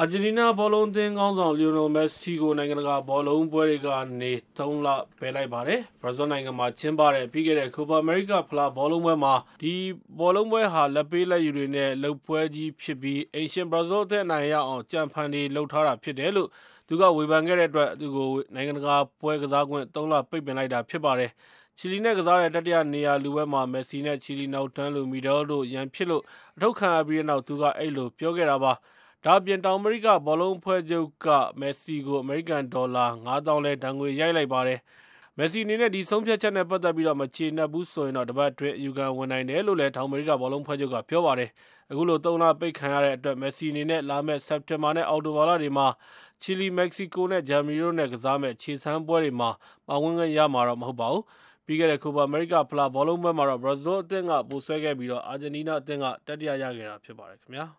အာဂျင်တီးနားဘောလုံးအသင်းခေါင်းဆောင် လီယိုနယ်မက်ဆီကို နိုင်ငံတကာဘောလုံးပွဲတွေကနေ ၃လဖယ်လိုက်ပါတယ်။ဘရာဇီးနိုင်ငံမှာကျင်းပတဲ့ ပြီးခဲ့တဲ့ Copa America ဖလားဘောလုံးပွဲမှာ ဒီပွဲဟာ လာဘ်ပေးလာဘ်ယူတွေနဲ့ လုပ်ပွဲကြီးဖြစ်ပြီး အိမ်ရှင် ဘရာဇီးအသင်း အနိုင်ရအောင် ကြံဖန်တွေလုပ်ထားတာဖြစ်တယ်လို့ သူက ဝေဖန်ခဲ့တဲ့အတွက် သူ့ကို နိုင်ငံတကာပွဲကစားခွင့် ၃ လ ပိတ်ပင်လိုက်တာဖြစ်ပါတယ်။ချီလီနဲ့ကစားတဲ့ တတိယနေရာလုပွဲမှာ မက်ဆီနဲ့ ချီလီနောက်တန်းလူ Medel တို့ ရန်ဖြစ်လို့ အထုတ်ခံရပြီးနောက် သူက အဲဒီလို ပြောခဲ့တာပါ။ ဒါ့အပြင် တောင်အမေရိက ဘောလုံးအဖွဲ့ချုပ်က မက်ဆီကို အမေရိကန်ဒေါ်လာ ၅ သောင်းလည်း ဒဏ်ငွေရိုက်လိုက်ပါတယ်။မက်ဆီအနေနဲ့ ဒီဆုံးဖြတ်ချက်နဲ့ ပတ်သက်ပြီး မကျေနပ်ဘူးဆိုရင်တပတ်အတွင်း အယူခံဝင်နိုင်တယ်လို့လည်း တောင်အမေရိက ဘောလုံးအဖွဲ့ချုပ်က ပြောပါတယ်။အခုလို ၃လပိတ်ခံရတဲ့အတွက် မက်ဆီအနေနဲ့ လာမယ့် စက်တင်ဘာ နဲ့ အောက်တိုဘာလတွေမှာ ချီလီ၊မက္ကဆီကို နဲ့ ဂျာမနီတို့နဲ့ ကစားမယ့် ခြေစမ်းပွဲတွေမှာ ပါဝင်ခွင့်ရမှာ မဟုတ်ပါဘူး။ပြီးခဲ့တဲ့ Copa America ဖလား ဘောလုံးပွဲမှာတော့ ဘရာဇီးအသင်းက ဗိုလ်စွဲခဲ့ပြီး အာဂျင်တီးနားအသင်းက တတိယ ရခဲ့တာဖြစ်ပါတယ်ခင်ဗျာ။